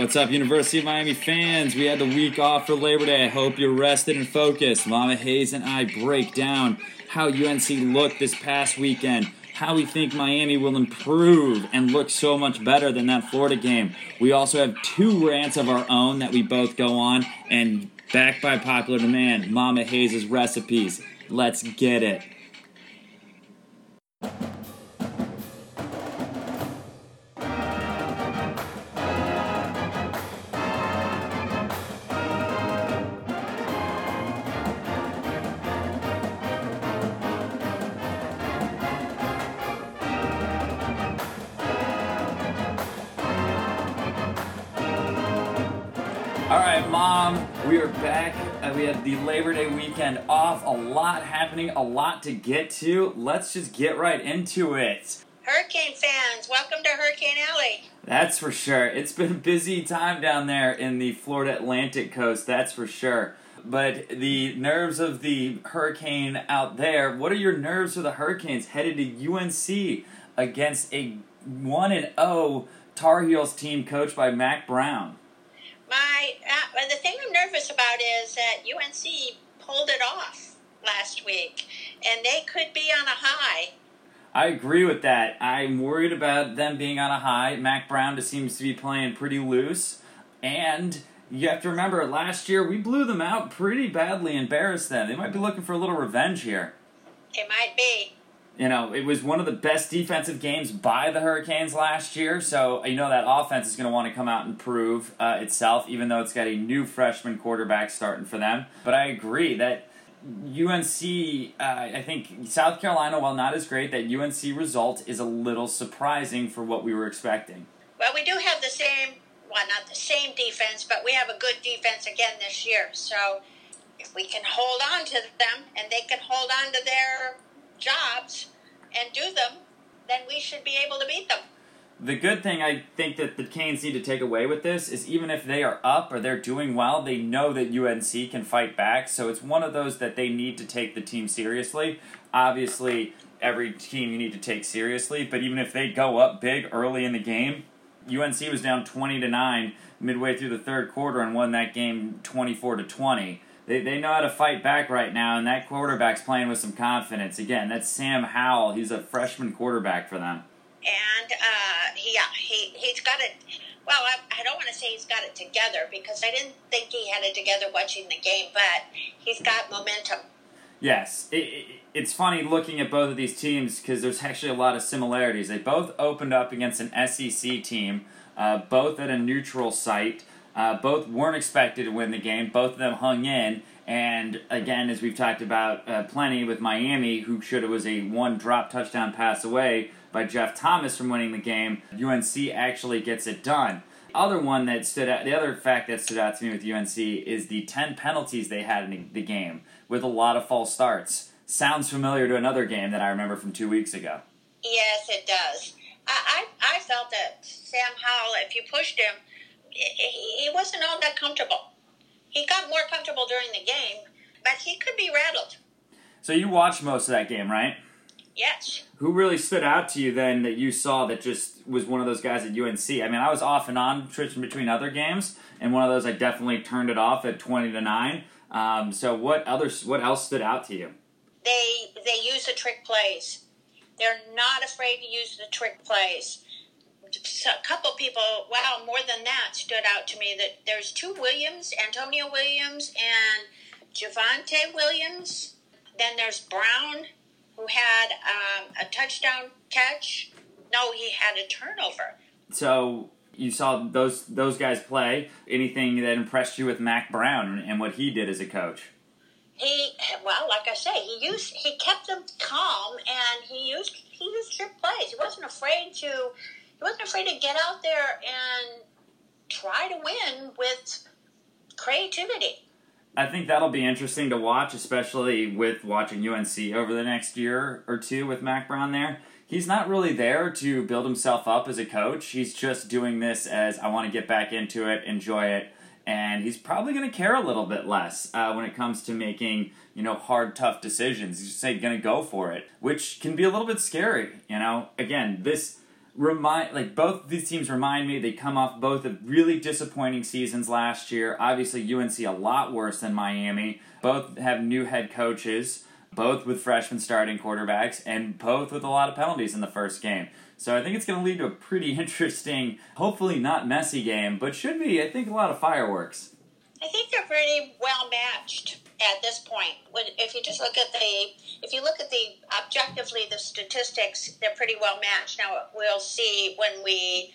What's up, University of Miami fans? We had the week off for Labor Day. I hope you're rested and focused. Mama Hayes and I break down how UNC looked this past weekend, how we think Miami will improve and look so much better than that Florida game. We also have two rants of our own that we both go on, and backed by popular demand, Mama Hayes' recipes. Let's get it. Lot to get to. Let's just get right into it. Hurricane fans, welcome to Hurricane Alley. That's for sure. It's been a busy time down there in the Florida Atlantic coast, that's for sure. But the nerves of the hurricane out there, what are your nerves for the Hurricanes headed to UNC against a 1 and 0 Tar Heels team coached by Mack Brown? My uh, the thing I'm nervous about is that UNC pulled it off last week, and they could be on a high. I agree with that. I'm worried about them being on a high. Mack Brown just seems to be playing pretty loose. And you have to remember, last year we blew them out pretty badly, embarrassed them. They might be looking for a little revenge here. It might be. You know, it was one of the best defensive games by the Hurricanes last year, so you know that offense is going to want to come out and prove uh, itself, even though it's got a new freshman quarterback starting for them. But I agree that UNC, uh, I think South Carolina, while not as great, that UNC result is a little surprising for what we were expecting. Well, we do have the same, well, not the same defense, but we have a good defense again this year. So if we can hold on to them and they can hold on to their jobs and do them, then we should be able to beat them. The good thing I think that the Canes need to take away with this is even if they are up or they're doing well, they know that UNC can fight back. So it's one of those that they need to take the team seriously. Obviously, every team you need to take seriously, but even if they go up big early in the game, UNC was down 20 to 9 midway through the third quarter and won that game 24 to 20. They, they know how to fight back right now, and that quarterback's playing with some confidence. Again, that's Sam Howell. He's a freshman quarterback for them and uh, he, he he's got it. Well, I, I don't want to say he's got it together because I didn't think he had it together watching the game, but he's got momentum. Yes, it, it, it's funny looking at both of these teams because there's actually a lot of similarities. They both opened up against an SEC team, uh, both at a neutral site. Uh, both weren't expected to win the game. Both of them hung in. And again, as we've talked about uh, plenty with Miami, who should have was a one drop touchdown pass away by Jeff Thomas from winning the game, UNC actually gets it done. Other one that stood out, the other fact that stood out to me with UNC is the 10 penalties they had in the game with a lot of false starts. Sounds familiar to another game that I remember from two weeks ago. Yes, it does. I, I, I felt that Sam Howell, if you pushed him, he wasn't all that comfortable. He got more comfortable during the game, but he could be rattled. So you watched most of that game, right? Yes. Who really stood out to you then that you saw that just was one of those guys at UNC? I mean, I was off and on switching between other games, and one of those I definitely turned it off at twenty to nine. Um, so what others? What else stood out to you? They they use the trick plays. They're not afraid to use the trick plays. So a couple people, wow, more than that, stood out to me. That there's two Williams, Antonio Williams and Javonte Williams. Then there's Brown who had um, a touchdown catch. No, he had a turnover. So you saw those those guys play. Anything that impressed you with Mack Brown and what he did as a coach? He well, like I say, he used he kept them calm and he used he used trick plays. He wasn't afraid to he wasn't afraid to get out there and try to win with creativity. I think that'll be interesting to watch, especially with watching UNC over the next year or two with Mack Brown there. He's not really there to build himself up as a coach. He's just doing this as I want to get back into it, enjoy it, and he's probably going to care a little bit less uh, when it comes to making you know hard, tough decisions. He's just going to go for it, which can be a little bit scary. You know, again, this remind like both these teams remind me they come off both of really disappointing seasons last year. Obviously, UNC a lot worse than Miami. Both have new head coaches, both with freshmen starting quarterbacks, and both with a lot of penalties in the first game. So I think it's going to lead to a pretty interesting, hopefully not messy game, but should be I think a lot of fireworks. I think they're pretty well matched at this point. If you just look at the, if you look at the objectively the statistics, they're pretty well matched. Now we'll see when we,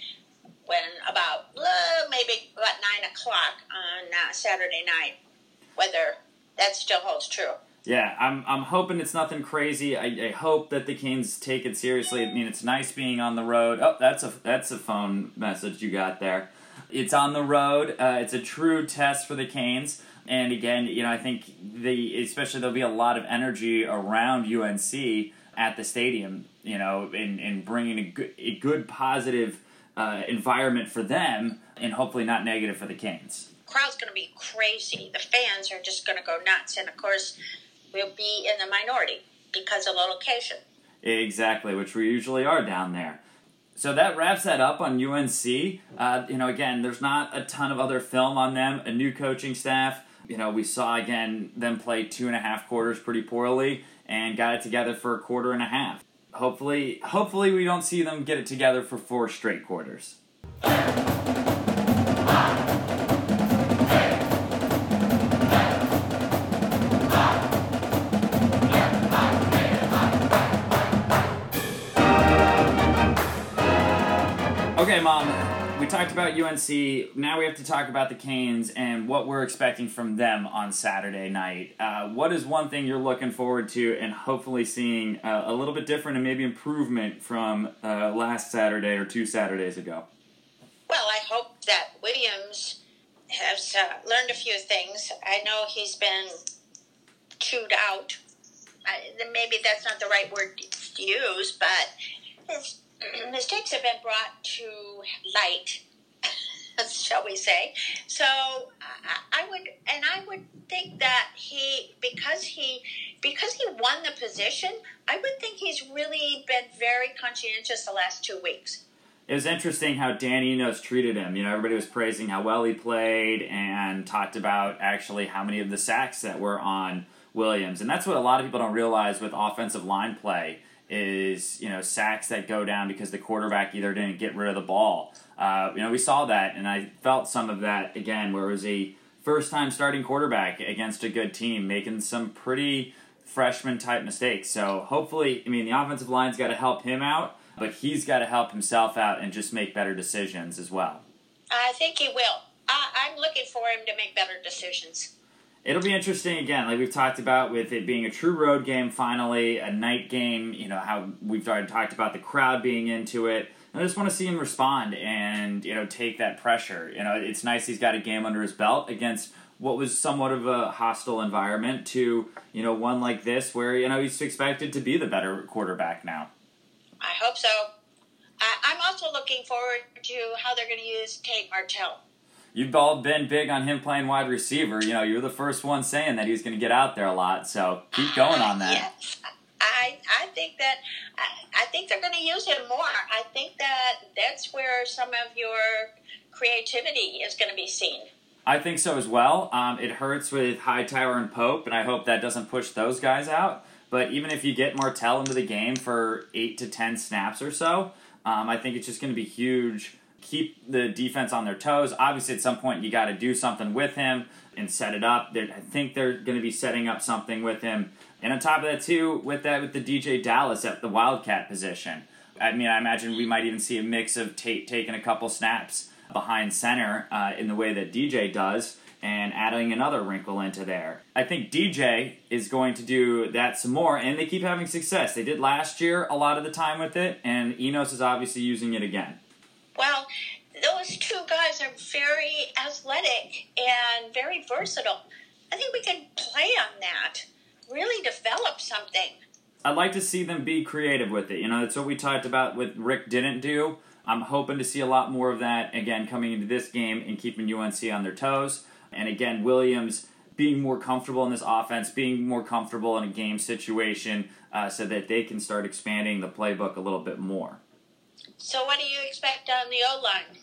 when about uh, maybe about nine o'clock on uh, Saturday night, whether that still holds true. Yeah, I'm, I'm hoping it's nothing crazy. I, I hope that the Canes take it seriously. I mean, it's nice being on the road. Oh, that's a that's a phone message you got there. It's on the road. Uh, it's a true test for the Canes. And again, you know, I think the especially there'll be a lot of energy around UNC at the stadium. You know, in in bringing a good, a good positive uh, environment for them, and hopefully not negative for the Canes. Crowd's going to be crazy. The fans are just going to go nuts, and of course, we'll be in the minority because of the location. Exactly, which we usually are down there so that wraps that up on UNC. Uh, you know, again, there's not a ton of other film on them. A new coaching staff. You know, we saw again them play two and a half quarters pretty poorly and got it together for a quarter and a half. Hopefully, hopefully we don't see them get it together for four straight quarters. Okay, Mom, we talked about UNC. Now we have to talk about the Canes and what we're expecting from them on Saturday night. Uh, what is one thing you're looking forward to and hopefully seeing uh, a little bit different and maybe improvement from uh, last Saturday or two Saturdays ago? Well, I hope that Williams has uh, learned a few things. I know he's been chewed out. maybe that's not the right word to use, but mistakes have been brought to light, shall we say. So I, I would, and I would think that he, because he, because he won the position, I would think he's really been very conscientious the last two weeks. It was interesting how Dan Enos treated him. You know, everybody was praising how well he played and talked about actually how many of the sacks that were on Williams. And that's what a lot of people don't realize with offensive line play is you know sacks that go down because the quarterback either didn't get rid of the ball. Uh, you know we saw that, and I felt some of that again, where it was a first time starting quarterback against a good team making some pretty freshman type mistakes. So hopefully, I mean the offensive line's got to help him out, but he's got to help himself out and just make better decisions as well. I think he will. I, I'm looking for him to make better decisions it'll be interesting again, like we've talked about with it being a true road game finally, a night game, you know, how we've already talked about the crowd being into it. I just want to see him respond and, you know, take that pressure. You know, it's nice he's got a game under his belt against what was somewhat of a hostile environment to, you know, one like this where, you know, he's expected to be the better quarterback now. I hope so. I, am also looking forward to how they're going to use Tate Martell you've all been big on him playing wide receiver. You know, you're the first one saying that he's going to get out there a lot. So keep going on that. Yes. I, I think that I, I think they're going to use him more. I think that that's where some of your creativity is going to be seen. I think so as well. Um, it hurts with Hightower and Pope, and I hope that doesn't push those guys out. But even if you get Martell into the game for eight to ten snaps or so, um, I think it's just going to be huge keep the defense on their toes. Obviously, at some point, you got to do something with him and set it up. They're, I think they're going to be setting up something with him. And on top of that, too, with that, with the DJ Dallas at the Wildcat position. I mean, I imagine we might even see a mix of Tate taking a couple snaps behind center uh, in the way that DJ does and adding another wrinkle into there. I think DJ is going to do that some more, and they keep having success. They did last year a lot of the time with it, and Enos is obviously using it again. Well, those two guys are very athletic and very versatile. I think we can play on that, really develop something. I'd like to see them be creative with it. You know, that's what we talked about with Rick didn't do. I'm hoping to see a lot more of that again coming into this game and keeping UNC on their toes. And again, Williams being more comfortable in this offense, being more comfortable in a game situation, uh, so that they can start expanding the playbook a little bit more. So, what do you expect on the O line?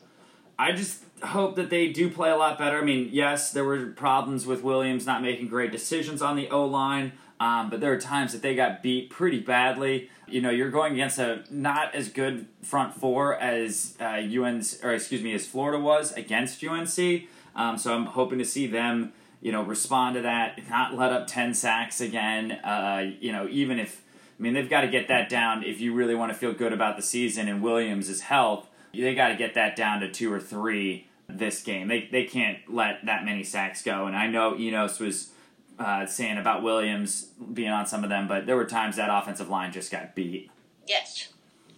I just hope that they do play a lot better. I mean, yes, there were problems with Williams not making great decisions on the O line, um, but there are times that they got beat pretty badly. You know, you're going against a not as good front four as uh, UNC, or excuse me, as Florida was against UNC. Um, so I'm hoping to see them, you know, respond to that, not let up ten sacks again. Uh, you know, even if I mean they've got to get that down if you really want to feel good about the season and Williams' health. They got to get that down to two or three this game. They they can't let that many sacks go. And I know Enos was uh, saying about Williams being on some of them, but there were times that offensive line just got beat. Yes,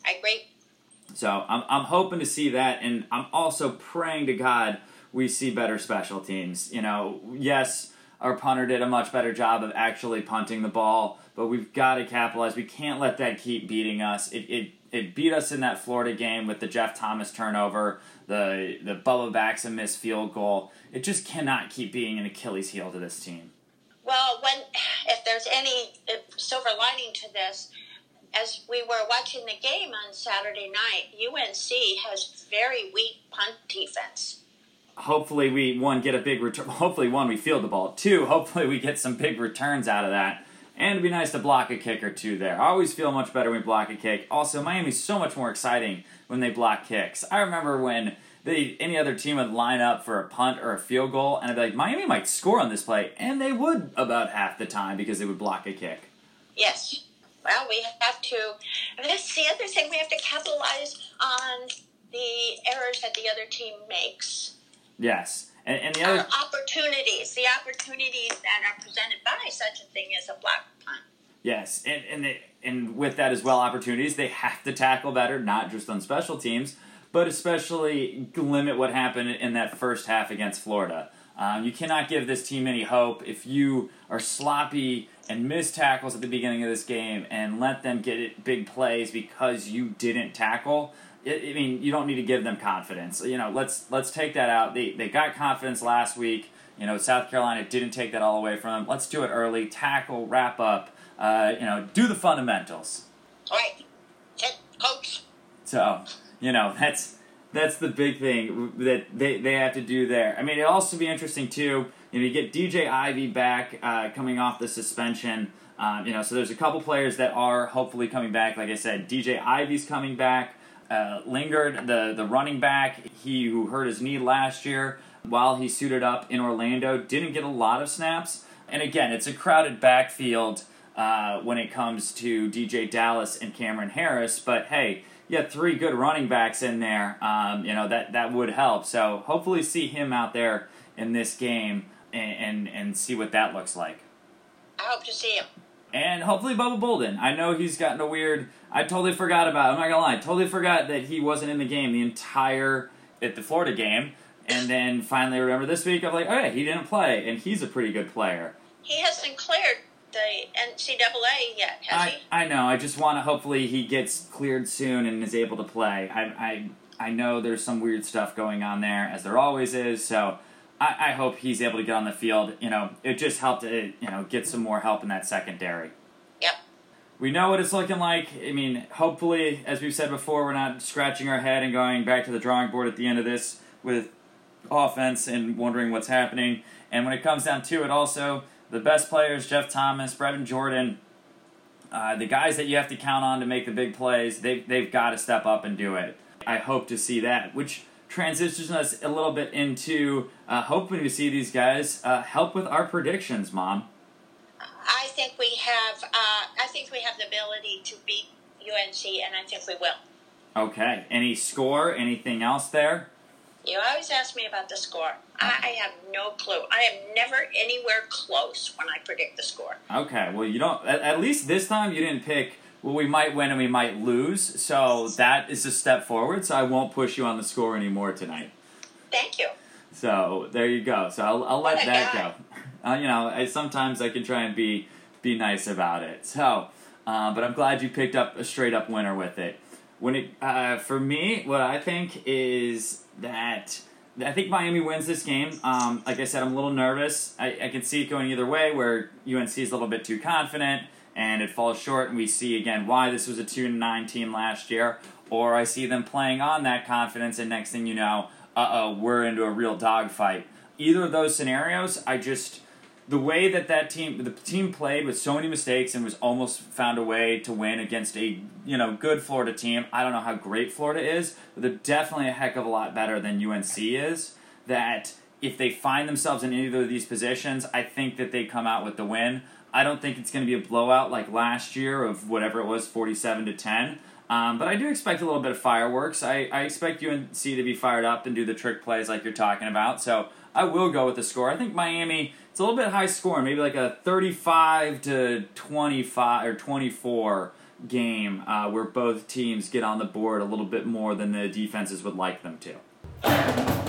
I agree. So I'm I'm hoping to see that, and I'm also praying to God we see better special teams. You know, yes, our punter did a much better job of actually punting the ball, but we've got to capitalize. We can't let that keep beating us. It it it beat us in that Florida game with the Jeff Thomas turnover, the the Bubba Baxa missed field goal. It just cannot keep being an Achilles heel to this team. Well, when if there's any silver lining to this, as we were watching the game on Saturday night, UNC has very weak punt defense. Hopefully, we one get a big return. Hopefully, one we field the ball. Two, hopefully, we get some big returns out of that. And it'd be nice to block a kick or two there. I always feel much better when we block a kick. Also, Miami's so much more exciting when they block kicks. I remember when they, any other team would line up for a punt or a field goal, and I'd be like, Miami might score on this play, and they would about half the time because they would block a kick. Yes. Well, we have to. That's the other thing. We have to capitalize on the errors that the other team makes. Yes. And, and the other uh, opportunities, the opportunities that are presented by such a thing as a block punt. Yes, and and they, and with that as well, opportunities they have to tackle better, not just on special teams, but especially limit what happened in that first half against Florida. Um, you cannot give this team any hope if you are sloppy and miss tackles at the beginning of this game and let them get it, big plays because you didn't tackle. I mean, you don't need to give them confidence. You know, let's let's take that out. They they got confidence last week. You know, South Carolina didn't take that all away from them. Let's do it early. Tackle, wrap up. Uh, you know, do the fundamentals. All right, coach. So you know that's that's the big thing that they, they have to do there. I mean, it'll also be interesting too. You know, you get DJ Ivey back uh, coming off the suspension. Um, you know, so there's a couple players that are hopefully coming back. Like I said, DJ Ivey's coming back. Uh, Lingard, the the running back, he who hurt his knee last year while he suited up in Orlando, didn't get a lot of snaps. And again, it's a crowded backfield uh, when it comes to DJ Dallas and Cameron Harris. But hey, you have three good running backs in there. Um, you know that that would help. So hopefully, see him out there in this game and and, and see what that looks like. I hope to see him and hopefully Bubba Bolden. I know he's gotten a weird. I totally forgot about. I'm not gonna lie. I totally forgot that he wasn't in the game the entire at the Florida game, and then finally remember this week. I'm like, oh yeah, he didn't play, and he's a pretty good player. He hasn't cleared the NCAA yet, has I, he? I know. I just want to. Hopefully, he gets cleared soon and is able to play. I I I know there's some weird stuff going on there, as there always is. So I, I hope he's able to get on the field. You know, it just helped to you know get some more help in that secondary. We know what it's looking like. I mean, hopefully, as we've said before, we're not scratching our head and going back to the drawing board at the end of this with offense and wondering what's happening. And when it comes down to it, also the best players, Jeff Thomas, Brevin Jordan, uh, the guys that you have to count on to make the big plays, they they've got to step up and do it. I hope to see that, which transitions us a little bit into uh, hoping to see these guys uh, help with our predictions, Mom. I think we have. Uh, I think we have the ability to beat UNC, and I think we will. Okay. Any score? Anything else there? You always ask me about the score. I have no clue. I am never anywhere close when I predict the score. Okay. Well, you don't. At, at least this time, you didn't pick well, we might win and we might lose. So that is a step forward. So I won't push you on the score anymore tonight. Thank you. So there you go. So I'll, I'll let that guy. go. Uh, you know, I, sometimes I can try and be be nice about it. So, uh, but I'm glad you picked up a straight up winner with it. When it uh, for me, what I think is that I think Miami wins this game. Um, like I said, I'm a little nervous. I, I can see it going either way, where UNC is a little bit too confident and it falls short, and we see again why this was a 2 9 team last year. or I see them playing on that confidence, and next thing you know, uh oh, we're into a real dogfight. Either of those scenarios, I just the way that that team the team played with so many mistakes and was almost found a way to win against a you know good Florida team. I don't know how great Florida is, but they're definitely a heck of a lot better than UNC is. That if they find themselves in either of these positions, I think that they come out with the win. I don't think it's going to be a blowout like last year of whatever it was, forty-seven to ten. Um, but I do expect a little bit of fireworks. I, I expect UNC to be fired up and do the trick plays like you're talking about. So I will go with the score. I think Miami it's a little bit high score, maybe like a 35 to 25 or 24 game uh, where both teams get on the board a little bit more than the defenses would like them to.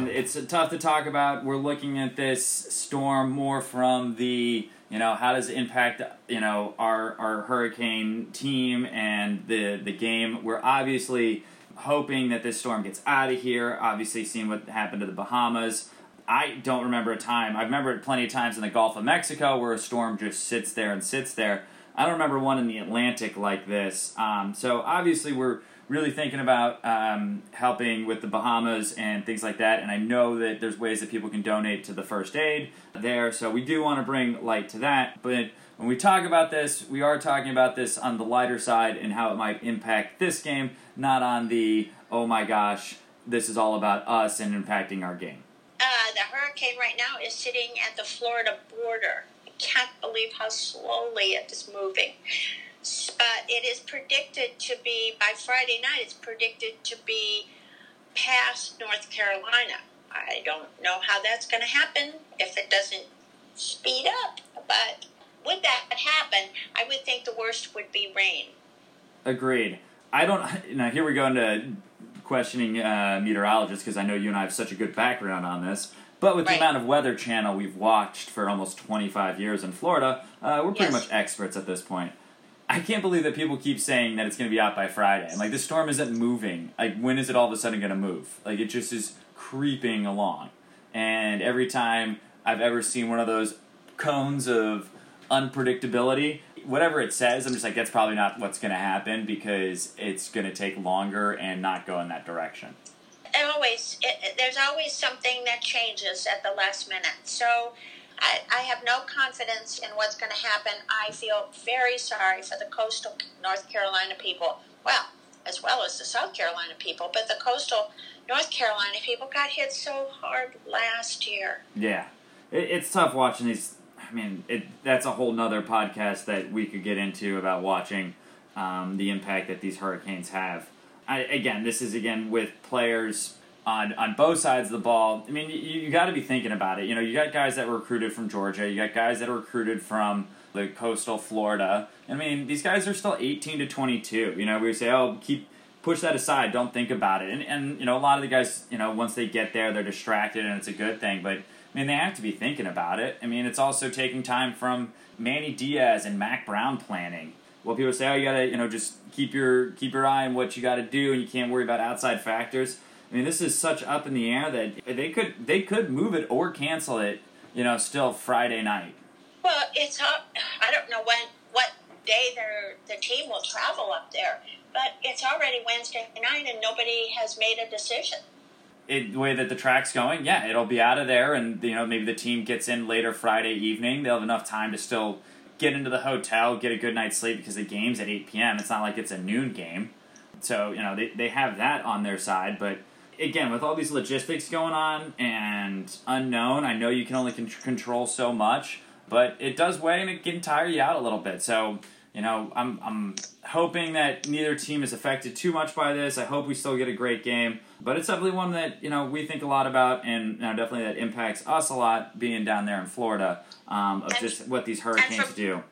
Um, it's tough to talk about. We're looking at this storm more from the, you know, how does it impact, you know, our, our hurricane team and the, the game. We're obviously hoping that this storm gets out of here. Obviously, seeing what happened to the Bahamas. I don't remember a time. I remember it plenty of times in the Gulf of Mexico where a storm just sits there and sits there. I don't remember one in the Atlantic like this. Um, so obviously, we're really thinking about um, helping with the Bahamas and things like that. And I know that there's ways that people can donate to the first aid there. So we do want to bring light to that. But when we talk about this, we are talking about this on the lighter side and how it might impact this game, not on the, oh my gosh, this is all about us and impacting our game. Uh, the hurricane right now is sitting at the Florida border. Can't believe how slowly it is moving but it is predicted to be by Friday night. It's predicted to be past North Carolina. I don't know how that's going to happen if it doesn't speed up, but would that happen, I would think the worst would be rain. Agreed. I don't. Now here we go into questioning uh, meteorologists because I know you and I have such a good background on this. But with right. the amount of Weather Channel we've watched for almost 25 years in Florida, uh, we're pretty yes. much experts at this point. I can't believe that people keep saying that it's going to be out by Friday. I'm like, the storm isn't moving. Like, when is it all of a sudden going to move? Like, it just is creeping along. And every time I've ever seen one of those cones of unpredictability, whatever it says, I'm just like, that's probably not what's going to happen because it's going to take longer and not go in that direction. Always, it, there's always something that changes at the last minute. So I, I have no confidence in what's going to happen. I feel very sorry for the coastal North Carolina people. Well, as well as the South Carolina people, but the coastal North Carolina people got hit so hard last year. Yeah, it, it's tough watching these. I mean, it, that's a whole nother podcast that we could get into about watching um, the impact that these hurricanes have. I, again, this is again with players on on both sides of the ball. I mean, you, you got to be thinking about it. You know, you got guys that were recruited from Georgia. You got guys that are recruited from the coastal Florida. I mean, these guys are still 18 to 22. You know, we say, oh, keep push that aside. Don't think about it. And and you know, a lot of the guys, you know, once they get there, they're distracted, and it's a good thing. But I mean, they have to be thinking about it. I mean, it's also taking time from Manny Diaz and Mack Brown planning. Well, people say, oh, you gotta, you know, just keep your keep your eye on what you got to do, and you can't worry about outside factors I mean, this is such up in the air that they could they could move it or cancel it. You know, still Friday night. Well, it's up. I don't know when what day their the team will travel up there, but it's already Wednesday night and nobody has made a decision. It, the way that the track's going, yeah, it'll be out of there, and you know maybe the team gets in later Friday evening. They'll have enough time to still get into the hotel, get a good night's sleep because the game's at eight p.m. It's not like it's a noon game, so you know they they have that on their side, but again, with all these logistics going on and unknown, I know you can only con- control so much, but it does weigh and it can tire you out a little bit. So, you know, I'm I'm hoping that neither team is affected too much by this. I hope we still get a great game, but it's definitely one that you know we think a lot about, and you know, definitely that impacts us a lot being down there in Florida um, of and, just what these hurricanes for, do.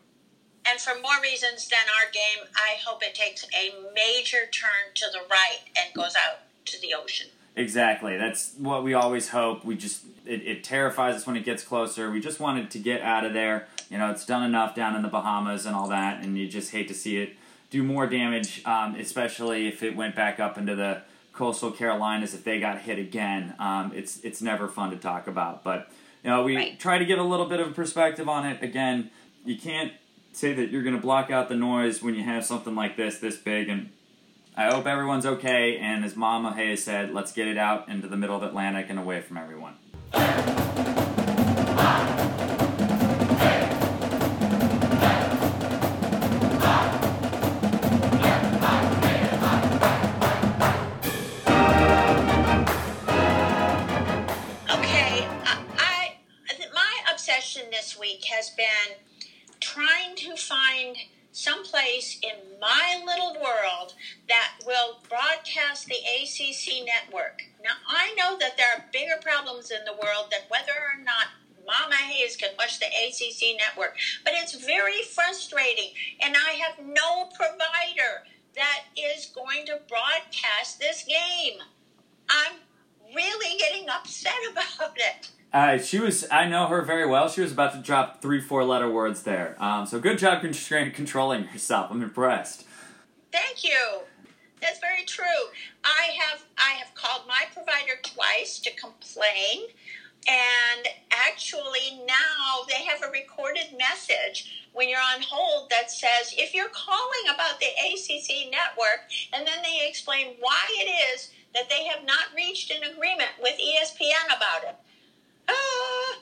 And for more reasons than our game, I hope it takes a major turn to the right and goes out to the ocean. Exactly. That's what we always hope. We just it, it, terrifies us when it gets closer. We just wanted to get out of there. You know, it's done enough down in the Bahamas and all that, and you just hate to see it do more damage, um, especially if it went back up into the coastal Carolinas if they got hit again. Um, it's it's never fun to talk about, but you know we Right. try to give a little bit of a perspective on it. Again, you can't say that you're going to block out the noise when you have something like this this big and. I hope everyone's okay, and as Mama Hayes said, let's get it out into the middle of Atlantic and away from everyone. Week has been trying to find someplace in my little world that will broadcast the ACC network. Now I know that there are bigger problems in the world than whether or not Mama Hayes can watch the ACC network, but it's very frustrating, and I have no provider that is going to broadcast this game. I'm really getting upset about it. Uh, she was. I know her very well. She was about to drop three, four-letter words there. Um, so good job controlling yourself. I'm impressed. Thank you. That's very true. I have I have called my provider twice to complain, and actually now they have a recorded message when you're on hold that says if you're calling about the ACC network, and then they explain why it is that they have not reached an agreement with E ESPN about it. Ah.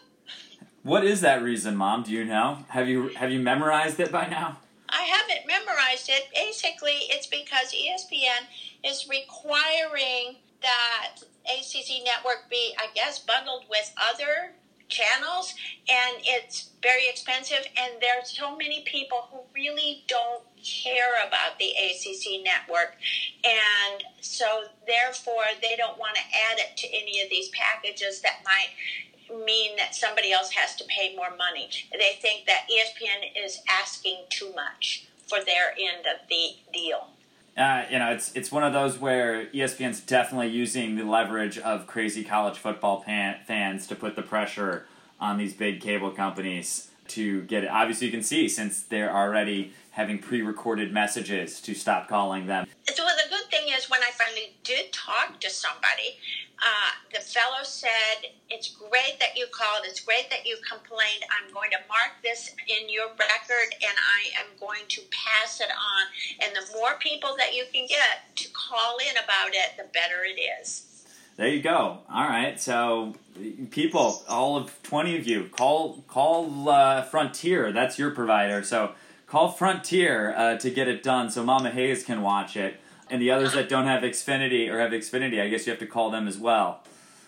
What is that reason, Mom? Do you know? Have you have you memorized it by now? I haven't memorized it. Basically, it's because ESPN is requiring that ACC network be, I guess, bundled with other channels, and it's very expensive. And there's so many people who really don't care about the ACC network, and so therefore they don't want to add it to any of these packages that might mean that somebody else has to pay more money. They think that ESPN is asking too much for their end of the deal. Uh, you know, it's it's one of those where ESPN's definitely using the leverage of crazy college football pan- fans to put the pressure on these big cable companies to get it. Obviously, you can see since they're already having pre-recorded messages to stop calling them. So well, the good thing is when I finally did talk to somebody, uh, the fellow said, "It's great that you called. It's great that you complained. I'm going to mark this in your record, and I am going to pass it on. And the more people that you can get to call in about it, the better it is." There you go. All right, so people, all of twenty of you, call call uh, Frontier. That's your provider. So call Frontier uh, to get it done, so Mama Hayes can watch it. And the others that don't have Xfinity or have Xfinity, I guess you have to call them as well.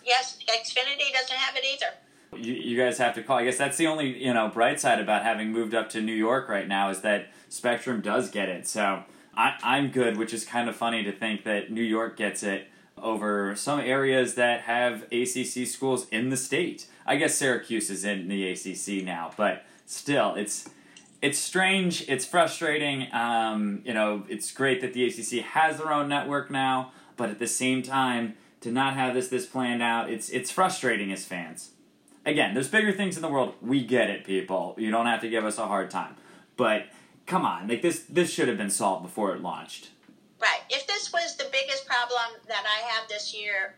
Yes, Xfinity doesn't have it either. You, you guys have to call. I guess that's the only you know bright side about having moved up to New York right now is that Spectrum does get it. So I, I'm good, which is kind of funny to think that New York gets it over some areas that have ACC schools in the state. I guess Syracuse is in the ACC now, but still, it's it's strange. It's frustrating. Um, you know, it's great that the ACC has their own network now, but at the same time, to not have this this planned out, it's it's frustrating as fans. Again, there's bigger things in the world. We get it, people. You don't have to give us a hard time. But come on, like this this should have been solved before it launched. Right. If this was the biggest problem that I have this year,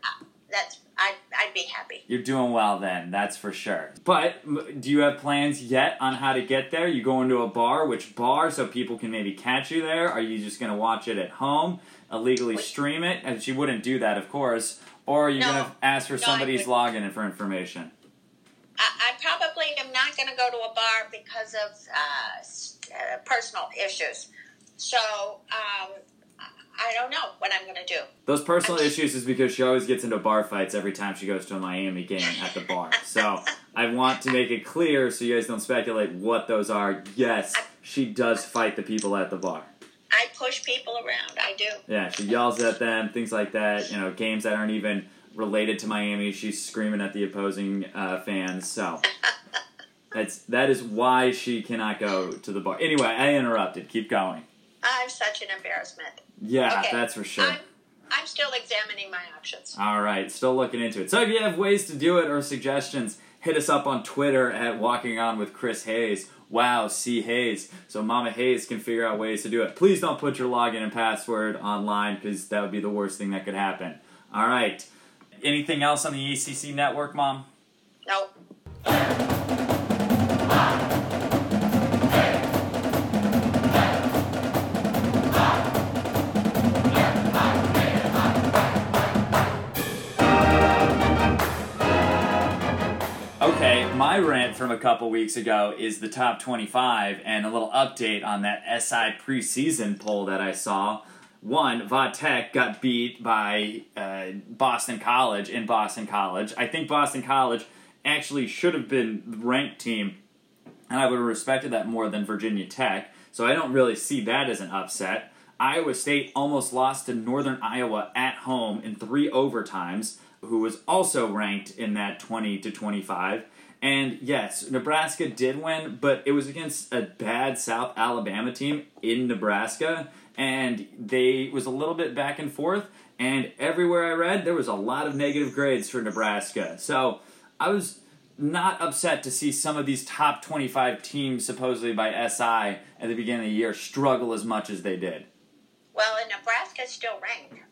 that's I'd, I'd be happy. You're doing well then, that's for sure. But do you have plans yet on how to get there? You going to a bar? Which bar so people can maybe catch you there? Are you just going to watch it at home, illegally Wait. stream it? And she wouldn't do that, of course. Or are you No. going to ask for No, somebody's login for information? I, I probably am not going to go to a bar because of uh, uh, personal issues. So um, I- I don't know what I'm going to do. Those personal issues is because she always gets into bar fights every time she goes to a Miami game at the bar. So I want to make it clear so you guys don't speculate what those are. Yes, she does fight the people at the bar. I push people around. I do. Yeah, she yells at them, things like that. You know, games that aren't even related to Miami, she's screaming at the opposing uh, fans. So that's that is why she cannot go to the bar. Anyway, I interrupted. Keep going. I'm such an embarrassment. Yeah, Okay. that's for sure. I'm, I'm still examining my options. All right, still looking into it. So if you have ways to do it or suggestions, hit us up on Twitter at Walking On with Chris Hayes. Wow, C Hayes. So Mama Hayes can figure out ways to do it. Please don't put your login and password online because that would be the worst thing that could happen. All right. Anything else on the ACC network, Mom? No. My rant from a couple weeks ago is the top 25 and a little update on that SI preseason poll that I saw. One, Vatech got beat by uh, Boston College in Boston College. I think Boston College actually should have been the ranked team, and I would have respected that more than Virginia Tech. So I don't really see that as an upset. Iowa State almost lost to Northern Iowa at home in three overtimes, who was also ranked in that 20 to 25. And yes, Nebraska did win, but it was against a bad South Alabama team in Nebraska, and they was a little bit back and forth. And everywhere I read, there was a lot of negative grades for Nebraska. So I was not upset to see some of these top 25 teams, supposedly by SI, at the beginning of the year, struggle as much as they did. Well, and Nebraska's still ranked.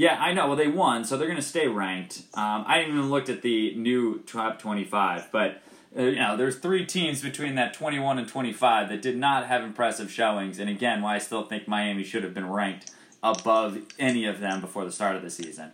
Yeah, I know. Well, they won, so they're going to stay ranked. Um, I haven't even looked at the new top 25, but uh, you know, there's three teams between that 21 and 25 that did not have impressive showings. And again, why I still think Miami should have been ranked above any of them before the start of the season.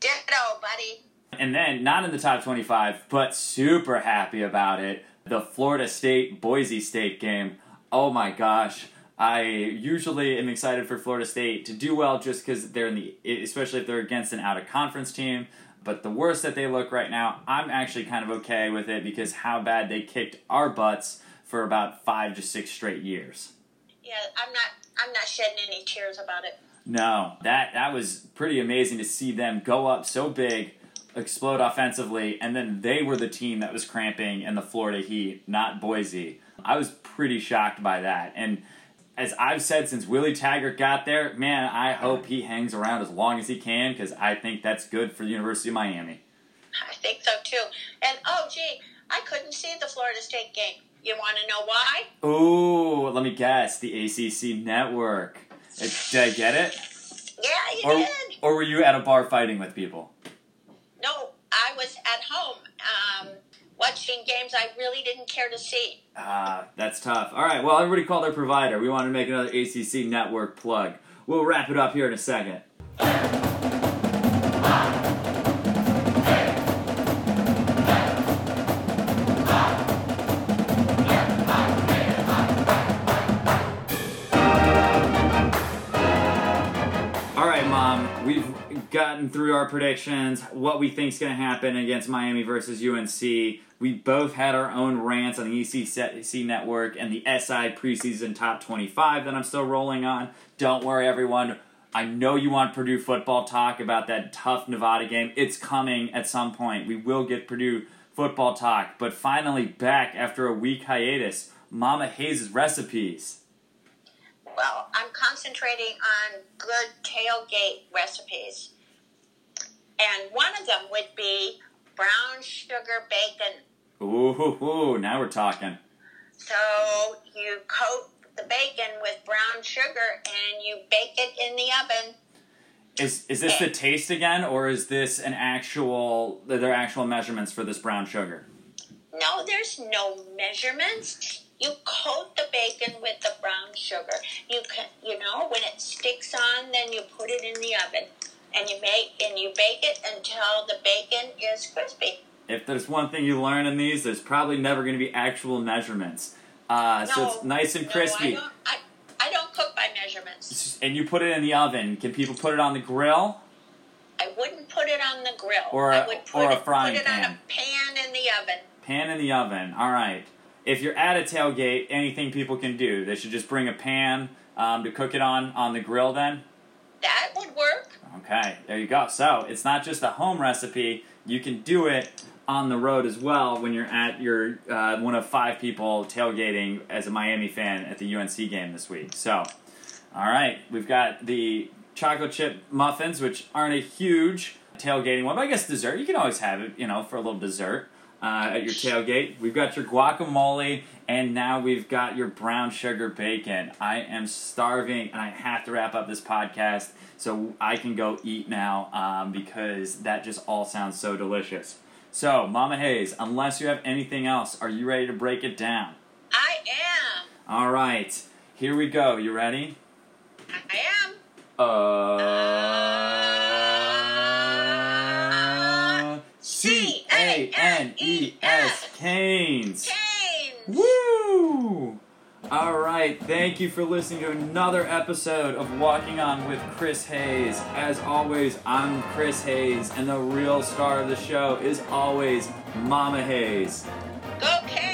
Ditto, buddy. And then, not in the top 25, but super happy about it, the Florida State Boise State game. Oh my gosh. I usually am excited for Florida State to do well just because they're in the, especially if they're against an out of conference team. But the worse that they look right now, I'm actually kind of okay with it because how bad they kicked our butts for about five to six straight years. Yeah, I'm not. I'm not shedding any tears about it. No, that that was pretty amazing to see them go up so big, explode offensively, and then they were the team that was cramping in the Florida Heat, not Boise. I was pretty shocked by that. And as I've said since Willie Taggart got there, man, I hope he hangs around as long as he can because I think that's good for the University of Miami. I think so too. And oh, gee, I couldn't see the Florida State game. You want to know why? Ooh, let me guess. The ACC network. It, did I get it? Yeah, you Or, did. or were you at a bar fighting with people? No, I was at home um, watching games I really didn't care to see. Ah, that's tough. All right, well, everybody call their provider. We want to make another ACC network plug. We'll wrap it up here in a second. All right, Mom, we've gotten through our predictions, what we think is going to happen against Miami versus UNC. We both had our own rants on the ECC network and the SI preseason top 25 that I'm still rolling on. Don't worry, everyone. I know you want Purdue football talk about that tough Nevada game. It's coming at some point. We will get Purdue football talk, but finally back after a week hiatus. Mama Hayes' recipes. Well, I'm concentrating on good tailgate recipes. And one of them would be brown sugar bacon. Ooh, now we're talking. So you coat the bacon with brown sugar and you bake it in the oven. Is is this the taste again, or is this an actual? Are there actual measurements for this brown sugar? No, there's no measurements. You coat the bacon with the brown sugar. You can, you know, when it sticks on, then you put it in the oven, and you make and you bake it until the bacon is crispy. If there's one thing you learn in these, there's probably never going to be actual measurements. Uh, so it's nice and crispy. no. I don't, I, I don't cook by measurements. and you put it in the oven. Can people put it on the grill? I wouldn't put it on the grill. Or a- I would put or a it, frying put it on a pan in the oven. Pan in the oven. All right. If you're at a tailgate, anything people can do. They should just bring a pan um, to cook it on on the grill. Then. That would work. Okay, there you go. So it's not just a home recipe. You can do it on the road as well when you're at your uh, one of five people tailgating as a Miami fan at the UNC game this week. So, all right, we've got the chocolate chip muffins, which aren't a huge tailgating one, but I guess dessert. You can always have it, you know, for a little dessert uh, at your tailgate. We've got your guacamole, and now we've got your brown sugar bacon. I am starving, and I have to wrap up this podcast so I can go eat now um, because that just all sounds so delicious. So, Mama Hayes, unless you have anything else, are you ready to break it down? I am. All right, here we go. You ready? I am. Uh, A N E S Canes. Canes. Woo! All right, thank you for listening to another episode of Walking On with Chris Hayes. As always, I'm Chris Hayes, and the real star of the show is always Mama Hayes. Go Canes.